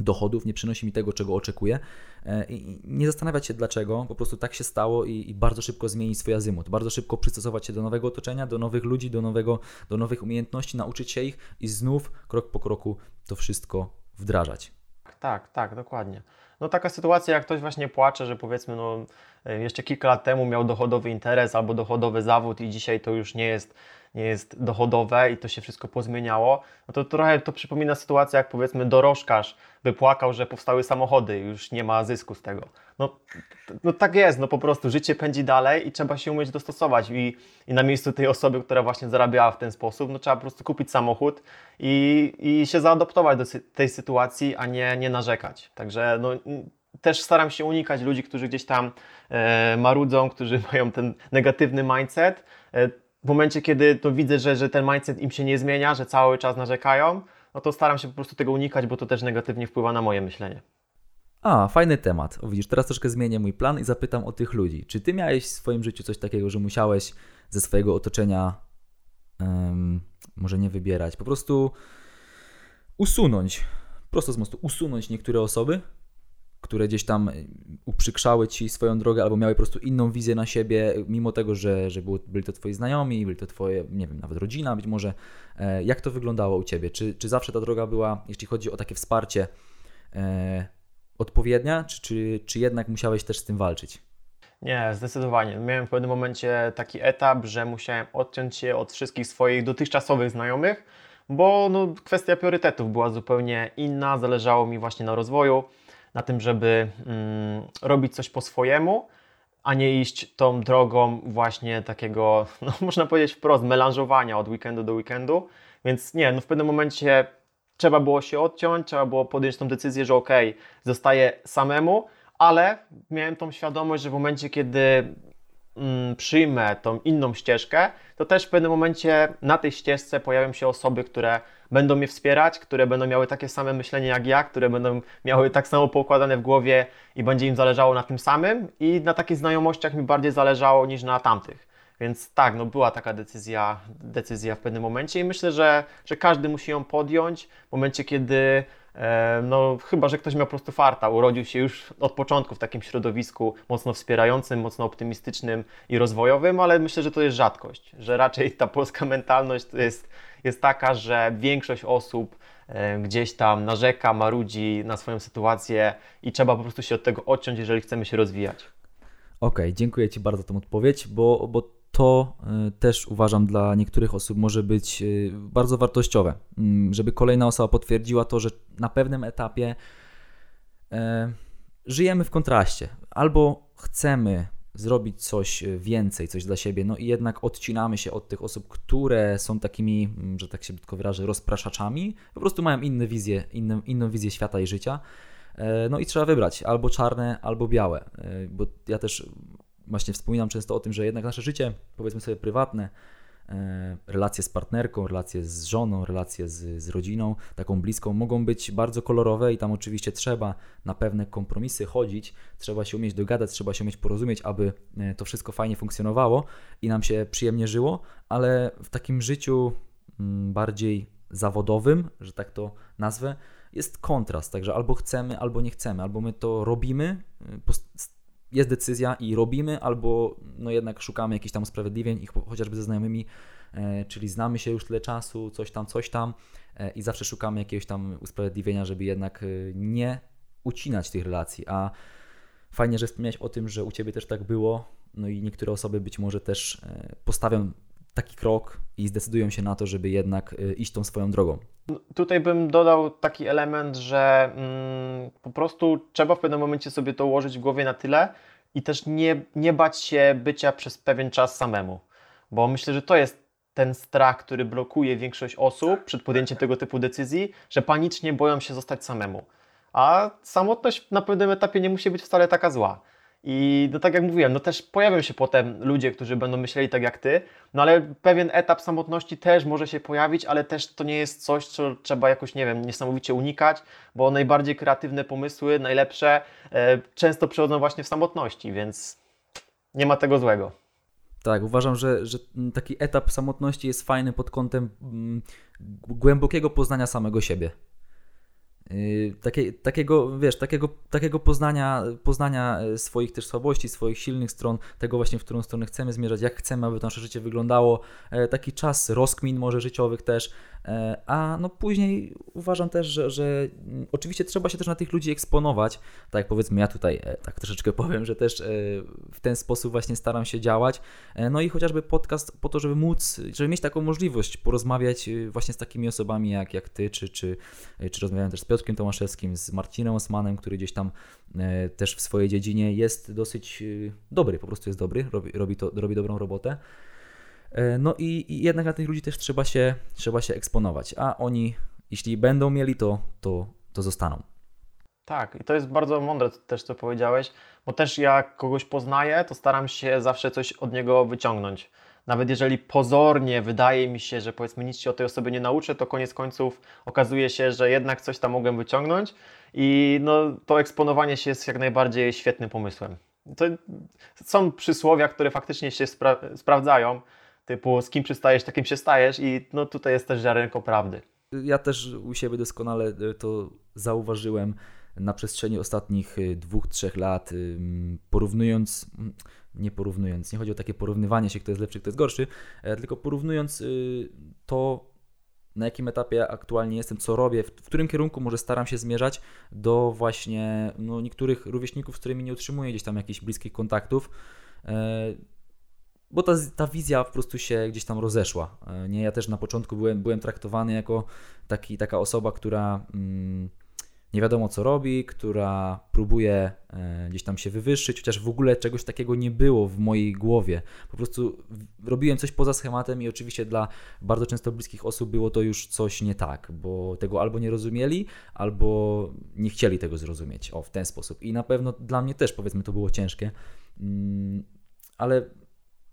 dochodów, nie przynosi mi tego, czego oczekuję. E, I nie zastanawiać się dlaczego, po prostu tak się stało i, i, bardzo szybko zmienić swój azymut, bardzo szybko przystosować się do nowego otoczenia, do nowych ludzi, do, nowego, do nowych umiejętności, nauczyć się ich i znów krok po kroku to wszystko wdrażać. Tak, tak, dokładnie. No taka sytuacja, jak ktoś właśnie płacze, że powiedzmy, no e, jeszcze kilka lat temu miał dochodowy interes albo dochodowy zawód i dzisiaj to już nie jest nie jest dochodowe i to się wszystko pozmieniało, no to trochę to przypomina sytuację, jak powiedzmy dorożkarz by płakał, że powstały samochody już nie ma zysku z tego. No, no tak jest, no po prostu życie pędzi dalej i trzeba się umieć dostosować i, i na miejscu tej osoby, która właśnie zarabiała w ten sposób, no trzeba po prostu kupić samochód i, i się zaadoptować do tej sytuacji, a nie, nie narzekać. Także no, też staram się unikać ludzi, którzy gdzieś tam e, marudzą, którzy [laughs] mają ten negatywny mindset. E, w momencie, kiedy to widzę, że, że ten mindset im się nie zmienia, że cały czas narzekają, no to staram się po prostu tego unikać, bo to też negatywnie wpływa na moje myślenie. A, fajny temat. O, widzisz, teraz troszkę zmienię mój plan i zapytam o tych ludzi. Czy ty miałeś w swoim życiu coś takiego, że musiałeś ze swojego otoczenia um, może nie wybierać, po prostu usunąć, prosto z mostu, usunąć niektóre osoby, które gdzieś tam uprzykrzały ci swoją drogę albo miały po prostu inną wizję na siebie, mimo tego, że, że było, byli to twoi znajomi, byli to twoje, nie wiem, nawet rodzina być może. E, jak to wyglądało u ciebie? Czy, czy zawsze ta droga była, jeśli chodzi o takie wsparcie, e, odpowiednia, czy, czy, czy jednak musiałeś też z tym walczyć? Nie, zdecydowanie. Miałem w pewnym momencie taki etap, że musiałem odciąć się od wszystkich swoich dotychczasowych znajomych, bo no, kwestia priorytetów była zupełnie inna, zależało mi właśnie na rozwoju na tym, żeby mm, robić coś po swojemu, a nie iść tą drogą właśnie takiego, [laughs] no można powiedzieć wprost, melanżowania od weekendu do weekendu. Więc nie, no w pewnym momencie trzeba było się odciąć, trzeba było podjąć tą decyzję, że okej, okay, zostaję samemu, ale miałem tą świadomość, że w momencie, kiedy mm, przyjmę tą inną ścieżkę, to też w pewnym momencie na tej ścieżce pojawią się osoby, które będą mnie wspierać, które będą miały takie same myślenie jak ja, które będą miały tak samo poukładane w głowie i będzie im zależało na tym samym i na takich znajomościach mi bardziej zależało niż na tamtych. Więc tak, no była taka decyzja, decyzja w pewnym momencie i myślę, że, że każdy musi ją podjąć w momencie, kiedy e, no chyba, że ktoś miał po prostu farta, urodził się już od początku w takim środowisku mocno wspierającym, mocno optymistycznym i rozwojowym, ale myślę, że to jest rzadkość, że raczej ta polska mentalność jest jest taka, że większość osób e, gdzieś tam narzeka, marudzi na swoją sytuację i trzeba po prostu się od tego odciąć, jeżeli chcemy się rozwijać. Okej, okay, dziękuję Ci bardzo za tą odpowiedź, bo, bo to e, też uważam dla niektórych osób może być e, bardzo wartościowe, mm, żeby kolejna osoba potwierdziła to, że na pewnym etapie żyjemy w kontraście. Albo chcemy zrobić coś e, więcej, coś dla siebie, no i jednak odcinamy się od tych osób, które są takimi, mm, że tak się brzydko wyrażę, rozpraszaczami, po prostu mają inne wizje, inną, inną wizję świata i życia. E, no i trzeba wybrać albo czarne, albo białe, e, bo ja też właśnie wspominam często o tym, że jednak nasze życie, powiedzmy sobie prywatne, E, relacje z partnerką, relacje z żoną, relacje z, z rodziną, taką bliską, mogą być bardzo kolorowe i tam oczywiście trzeba na pewne kompromisy chodzić, trzeba się umieć dogadać, trzeba się umieć porozumieć, aby e, to wszystko fajnie funkcjonowało i nam się przyjemnie żyło, ale w takim życiu mm, bardziej zawodowym, że tak to nazwę, jest kontrast, także albo chcemy, albo nie chcemy, albo my to robimy, e, jest decyzja i robimy, albo no jednak szukamy jakichś tam usprawiedliwień, ich chociażby ze znajomymi, e, czyli znamy się już tyle czasu, coś tam, coś tam e, i zawsze szukamy jakiegoś tam usprawiedliwienia, żeby jednak e, nie ucinać tych relacji, a fajnie, że wspomniałeś o tym, że u Ciebie też tak było, no i niektóre osoby być może też postawią taki krok i zdecydują się na to, żeby jednak iść tą swoją drogą. Tutaj bym dodał taki element, że mm, po prostu trzeba w pewnym momencie sobie to ułożyć w głowie na tyle i też nie, nie bać się bycia przez pewien czas samemu. Bo myślę, że to jest ten strach, który blokuje większość osób przed podjęciem tego typu decyzji, że panicznie boją się zostać samemu. A samotność na pewnym etapie nie musi być wcale taka zła. I no tak jak mówiłem, no też pojawią się potem ludzie, którzy będą myśleli tak jak ty, no ale pewien etap samotności też może się pojawić, ale też to nie jest coś, co trzeba jakoś, nie wiem, niesamowicie unikać, bo najbardziej kreatywne pomysły, najlepsze, e, często przychodzą właśnie w samotności, więc nie ma tego złego. Tak, uważam, że, że taki etap samotności jest fajny pod kątem mm, głębokiego poznania samego siebie. Yy, takie, takiego, wiesz, takiego, takiego poznania, poznania e, swoich też słabości, swoich silnych stron, tego właśnie, w którą stronę chcemy zmierzać, jak chcemy, aby nasze życie wyglądało, e, taki czas rozkmin może życiowych też, e, a no później uważam też, że, że mm, oczywiście trzeba się też na tych ludzi eksponować, tak jak powiedzmy ja tutaj tak troszeczkę [laughs] powiem, że też w ten sposób właśnie staram się działać, no i chociażby podcast po to, żeby móc, żeby mieć taką możliwość porozmawiać właśnie z takimi osobami jak, jak Ty, czy, czy, czy rozmawiałem też z Piotrkiem Tomaszewskim, z Marcinem Osmanem, który gdzieś tam e, też w swojej dziedzinie jest dosyć e, dobry, po prostu jest dobry, robi, robi, to, robi dobrą robotę. E, no i, i jednak na tych ludzi też trzeba się, trzeba się eksponować, a oni, jeśli będą mieli to, to, to zostaną. Tak, i to jest bardzo mądre też, co powiedziałeś, bo też jak kogoś poznaję, to staram się zawsze coś od niego wyciągnąć nawet jeżeli pozornie wydaje mi się, że powiedzmy nic się o tej osobie nie nauczę, to koniec końców okazuje się, że jednak coś tam mogłem wyciągnąć i no, to eksponowanie się jest jak najbardziej świetnym pomysłem. To są przysłowia, które faktycznie się spra sprawdzają, typu z kim przystajesz, takim się stajesz i no, tutaj jest też ziarenko prawdy. Ja też u siebie doskonale e, to zauważyłem na przestrzeni ostatnich e, dwóch, trzech lat, porównując nie porównując, nie chodzi o takie porównywanie się, kto jest lepszy, kto jest gorszy, e, tylko porównując y, to, na jakim etapie aktualnie jestem, co robię, w, którym kierunku może staram się zmierzać do właśnie no, niektórych rówieśników, z którymi nie utrzymuję gdzieś tam jakichś bliskich kontaktów, e, bo ta, ta wizja po prostu się gdzieś tam rozeszła. E, nie, ja też na początku byłem, byłem traktowany jako taki, taka osoba, która... Mm, nie wiadomo co robi, która próbuje e, gdzieś tam się wywyższyć, chociaż w ogóle czegoś takiego nie było w mojej głowie. Po prostu robiłem coś poza schematem i oczywiście dla bardzo często bliskich osób było to już coś nie tak, bo tego albo nie rozumieli, albo nie chcieli tego zrozumieć. O, w ten sposób. I na pewno dla mnie też, powiedzmy, to było ciężkie, mm, ale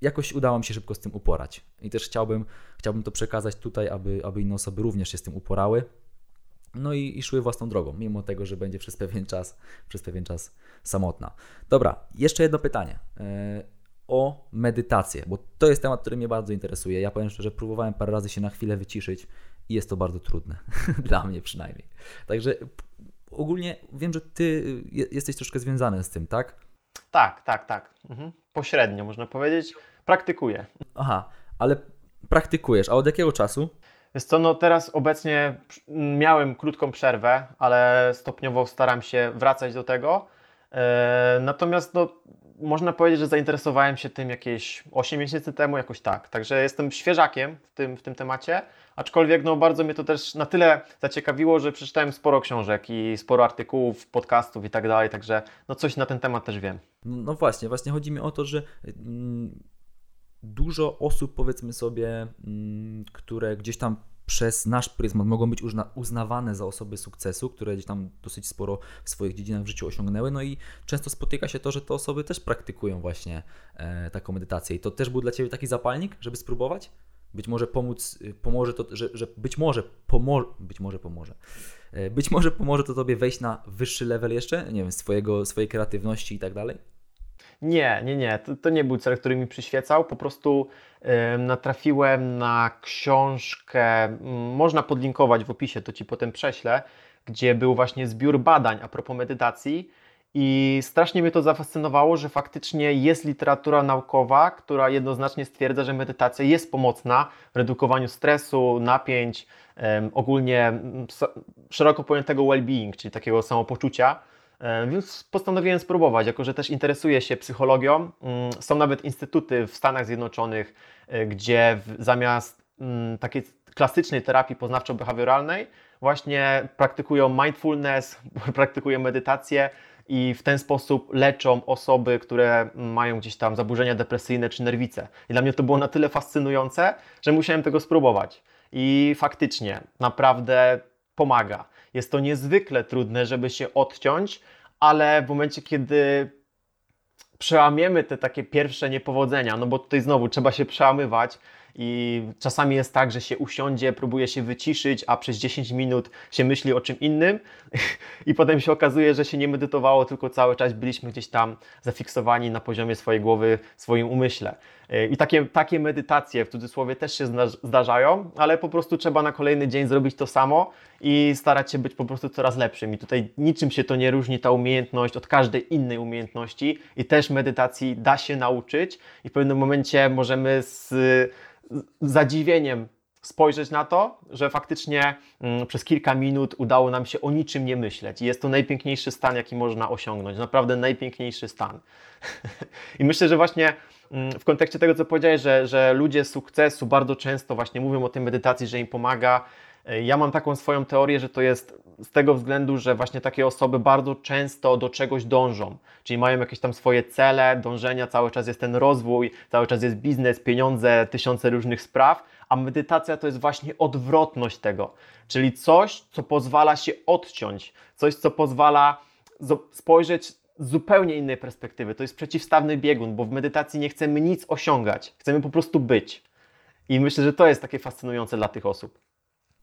jakoś udało mi się szybko z tym uporać. I też chciałbym, chciałbym to przekazać tutaj, aby, aby inne osoby również się z tym uporały no i, i, szły własną drogą, mimo tego, że będzie przez pewien czas, przez pewien czas samotna. Dobra, jeszcze jedno pytanie yy, o medytację, bo to jest temat, który mnie bardzo interesuje. Ja powiem szczerze, próbowałem parę razy się na chwilę wyciszyć i jest to bardzo trudne, [laughs] dla mnie przynajmniej. Także ogólnie wiem, że Ty y, jesteś troszkę związany z tym, tak? Tak, tak, tak. Mhm. Pośrednio można powiedzieć. Praktykuję. Aha, ale praktykujesz, a od jakiego czasu? Jest to, no teraz obecnie miałem krótką przerwę, ale stopniowo staram się wracać do tego. E, natomiast no, można powiedzieć, że zainteresowałem się tym jakieś 8 miesięcy temu, jakoś tak. Także jestem świeżakiem w tym, w tym temacie, aczkolwiek no, bardzo mnie to też na tyle zaciekawiło, że przeczytałem sporo książek i sporo artykułów, podcastów i tak dalej, także no, coś na ten temat też wiem. No właśnie, właśnie chodzi mi o to, że mm, dużo osób, powiedzmy sobie, mm, które gdzieś tam przez nasz pryzmat mogą być uznawane za osoby sukcesu, które gdzieś tam dosyć sporo w swoich dziedzinach w życiu osiągnęły. No i często spotyka się to, że te osoby też praktykują właśnie e, taką medytację. I to też był dla Ciebie taki zapalnik, żeby spróbować? Być może pomóc, y, pomoże to, że, że być może pomoże, być może pomoże. E, być może pomoże to Tobie wejść na wyższy level jeszcze, nie wiem, swojego, swojej kreatywności i tak dalej? Nie, nie, nie. To, to, nie był cel, który mi przyświecał. Po prostu y, natrafiłem na książkę, y, można podlinkować w opisie, to Ci potem prześlę, gdzie był właśnie zbiór badań a propos medytacji. I strasznie mnie to zafascynowało, że faktycznie jest literatura naukowa, która jednoznacznie stwierdza, że medytacja jest pomocna w redukowaniu stresu, napięć, ogólnie szeroko pojętego well-being, czyli takiego samopoczucia. Więc postanowiłem spróbować, jako że też interesuję się psychologią. Mm, są nawet instytuty w Stanach Zjednoczonych, e, gdzie zamiast mm, takiej klasycznej terapii poznawczo-behawioralnej właśnie praktykują mindfulness, [laughs] praktykują medytację i w ten sposób leczą osoby, które mają gdzieś tam zaburzenia depresyjne czy nerwice. I dla mnie to było na tyle fascynujące, że musiałem tego spróbować. I faktycznie, naprawdę pomaga. Jest to niezwykle trudne, żeby się odciąć, ale w momencie, kiedy przełamiemy te takie pierwsze niepowodzenia, no bo tutaj znowu trzeba się przełamywać, i czasami jest tak, że się usiądzie, próbuje się wyciszyć, a przez 10 minut się myśli o czym innym [laughs] i potem się okazuje, że się nie medytowało, tylko cały czas byliśmy gdzieś tam zafiksowani na poziomie swojej głowy, swoim umyśle. I takie, takie medytacje w cudzysłowie też się zdarzają, ale po prostu trzeba na kolejny dzień zrobić to samo i starać się być po prostu coraz lepszym. I tutaj niczym się to nie różni, ta umiejętność od każdej innej umiejętności i też medytacji da się nauczyć i w pewnym momencie możemy z zadziwieniem spojrzeć na to, że faktycznie mm, przez kilka minut udało nam się o niczym nie myśleć. I jest to najpiękniejszy stan, jaki można osiągnąć. Naprawdę najpiękniejszy stan. [laughs] I myślę, że właśnie mm, w kontekście tego, co powiedziałeś, że, że ludzie sukcesu bardzo często właśnie mówią o tej medytacji, że im pomaga. E, ja mam taką swoją teorię, że to jest z tego względu, że właśnie takie osoby bardzo często do czegoś dążą, czyli mają jakieś tam swoje cele, dążenia, cały czas jest ten rozwój, cały czas jest biznes, pieniądze, tysiące różnych spraw, a medytacja to jest właśnie odwrotność tego, czyli coś, co pozwala się odciąć, coś, co pozwala spojrzeć z zupełnie innej perspektywy. To jest przeciwstawny biegun, bo w medytacji nie chcemy nic osiągać, chcemy po prostu być. I myślę, że to jest takie fascynujące dla tych osób.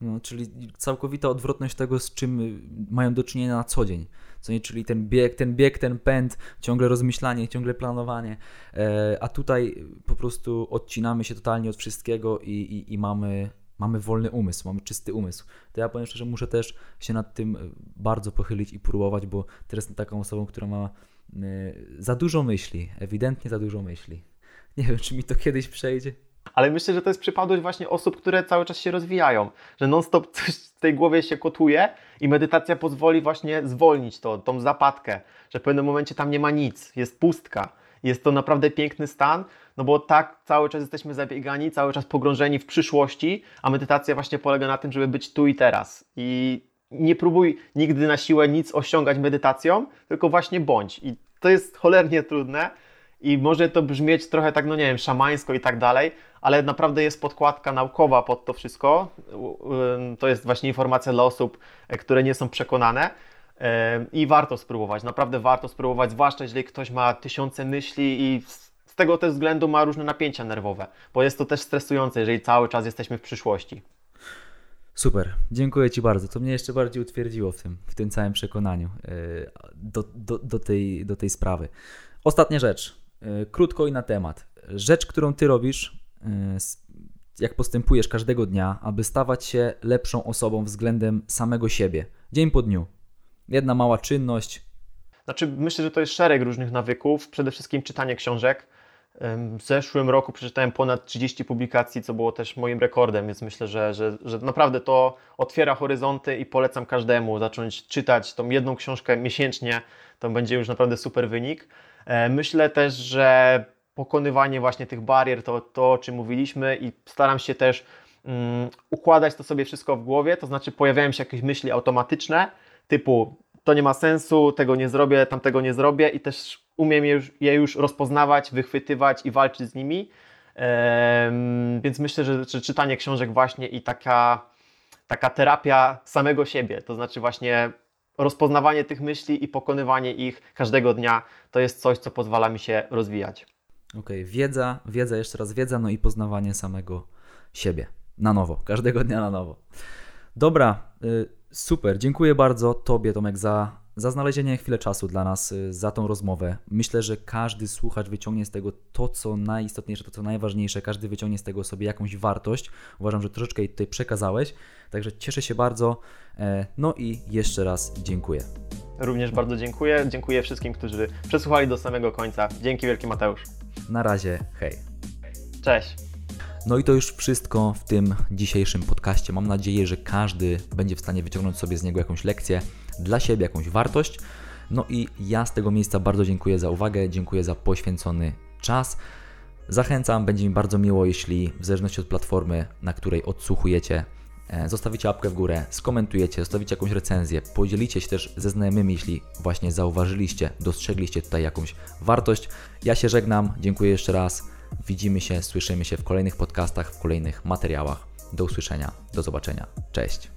No, czyli całkowita odwrotność tego, z czym mają do czynienia na co dzień. Co nie, czyli ten bieg, ten bieg, ten pęd, ciągle rozmyślanie, ciągle planowanie. E, a tutaj po prostu odcinamy się totalnie od wszystkiego i, i, i mamy, mamy wolny umysł, mamy czysty umysł. To ja powiem szczerze, muszę też się nad tym bardzo pochylić i próbować, bo teraz jestem taką osobą, która ma y, za dużo myśli, ewidentnie za dużo myśli. Nie wiem, czy mi to kiedyś przejdzie ale myślę, że to jest przypadłość właśnie osób, które cały czas się rozwijają, że non-stop [laughs] coś w tej głowie się kotuje i medytacja pozwoli właśnie zwolnić to, tą zapadkę, że w pewnym momencie tam nie ma nic, jest pustka. Jest to naprawdę piękny stan, no bo tak cały czas jesteśmy zabiegani, cały czas pogrążeni w przyszłości, a medytacja właśnie polega na tym, żeby być tu i teraz. I nie próbuj nigdy na siłę nic osiągać medytacją, tylko właśnie bądź. I to jest cholernie trudne, i może to brzmieć trochę tak, no nie wiem, szamańsko i tak dalej, ale naprawdę jest podkładka naukowa pod to wszystko. To jest właśnie informacja dla osób, e, które nie są przekonane. I warto spróbować, naprawdę warto spróbować, zwłaszcza jeżeli ktoś ma tysiące myśli i z tego też względu ma różne napięcia nerwowe, bo jest to też stresujące, jeżeli cały czas jesteśmy w przyszłości. Super, dziękuję Ci bardzo. To mnie jeszcze bardziej utwierdziło w tym, w tym całym przekonaniu e, do, do, do, tej, do tej sprawy. Ostatnia rzecz. E, krótko i na temat. Rzecz, którą ty robisz, jak postępujesz każdego dnia, aby stawać się lepszą osobą względem samego siebie, dzień po dniu. Jedna mała czynność. Znaczy, myślę, że to jest szereg różnych nawyków. Przede wszystkim czytanie książek. W zeszłym roku przeczytałem ponad 30 publikacji, co było też moim rekordem, więc myślę, że, że, że naprawdę to otwiera horyzonty i polecam każdemu zacząć czytać tą jedną książkę miesięcznie. To będzie już naprawdę super wynik. E, myślę też, że pokonywanie właśnie tych barier, to, to o czym mówiliśmy i staram się też um, układać to sobie wszystko w głowie, to znaczy pojawiają się jakieś myśli automatyczne, typu to nie ma sensu, tego nie zrobię, tamtego nie zrobię i też umiem je już, je już rozpoznawać, wychwytywać i walczyć z nimi. Ehm, więc myślę, że, że czytanie książek właśnie i taka taka terapia samego siebie, to znaczy właśnie rozpoznawanie tych myśli i pokonywanie ich każdego dnia, to jest coś, co pozwala mi się rozwijać. Okej, okay. wiedza, wiedza, jeszcze raz wiedza, no i poznawanie samego siebie na nowo, każdego dnia na nowo. Dobra, y, super, dziękuję bardzo Tobie, Tomek, za za znalezienie chwilę czasu dla nas, y, za tą rozmowę. Myślę, że każdy słuchacz wyciągnie z tego to, co najistotniejsze, to, co najważniejsze. Każdy wyciągnie z tego sobie jakąś wartość. Uważam, że troszeczkę jej tutaj przekazałeś. Także cieszę się bardzo. E, no i jeszcze raz dziękuję. Również bardzo dziękuję. Dziękuję wszystkim, którzy przesłuchali do samego końca. Dzięki wielki Mateusz. Na razie, hej. Cześć. No i to już wszystko w tym dzisiejszym podcaście. Mam nadzieję, że każdy będzie w stanie wyciągnąć sobie z niego jakąś lekcję dla siebie jakąś wartość. No i ja z tego miejsca bardzo dziękuję za uwagę, dziękuję za poświęcony czas. Zachęcam, będzie mi bardzo miło, jeśli w zależności od platformy, na której odsłuchujecie, zostawicie łapkę w górę, skomentujecie, zostawicie jakąś recenzję, podzielicie się też ze znajomymi, jeśli właśnie zauważyliście, dostrzegliście tutaj jakąś wartość. Ja się żegnam, dziękuję jeszcze raz. Widzimy się, słyszymy się w kolejnych podcastach, w kolejnych materiałach. Do usłyszenia, do zobaczenia. Cześć.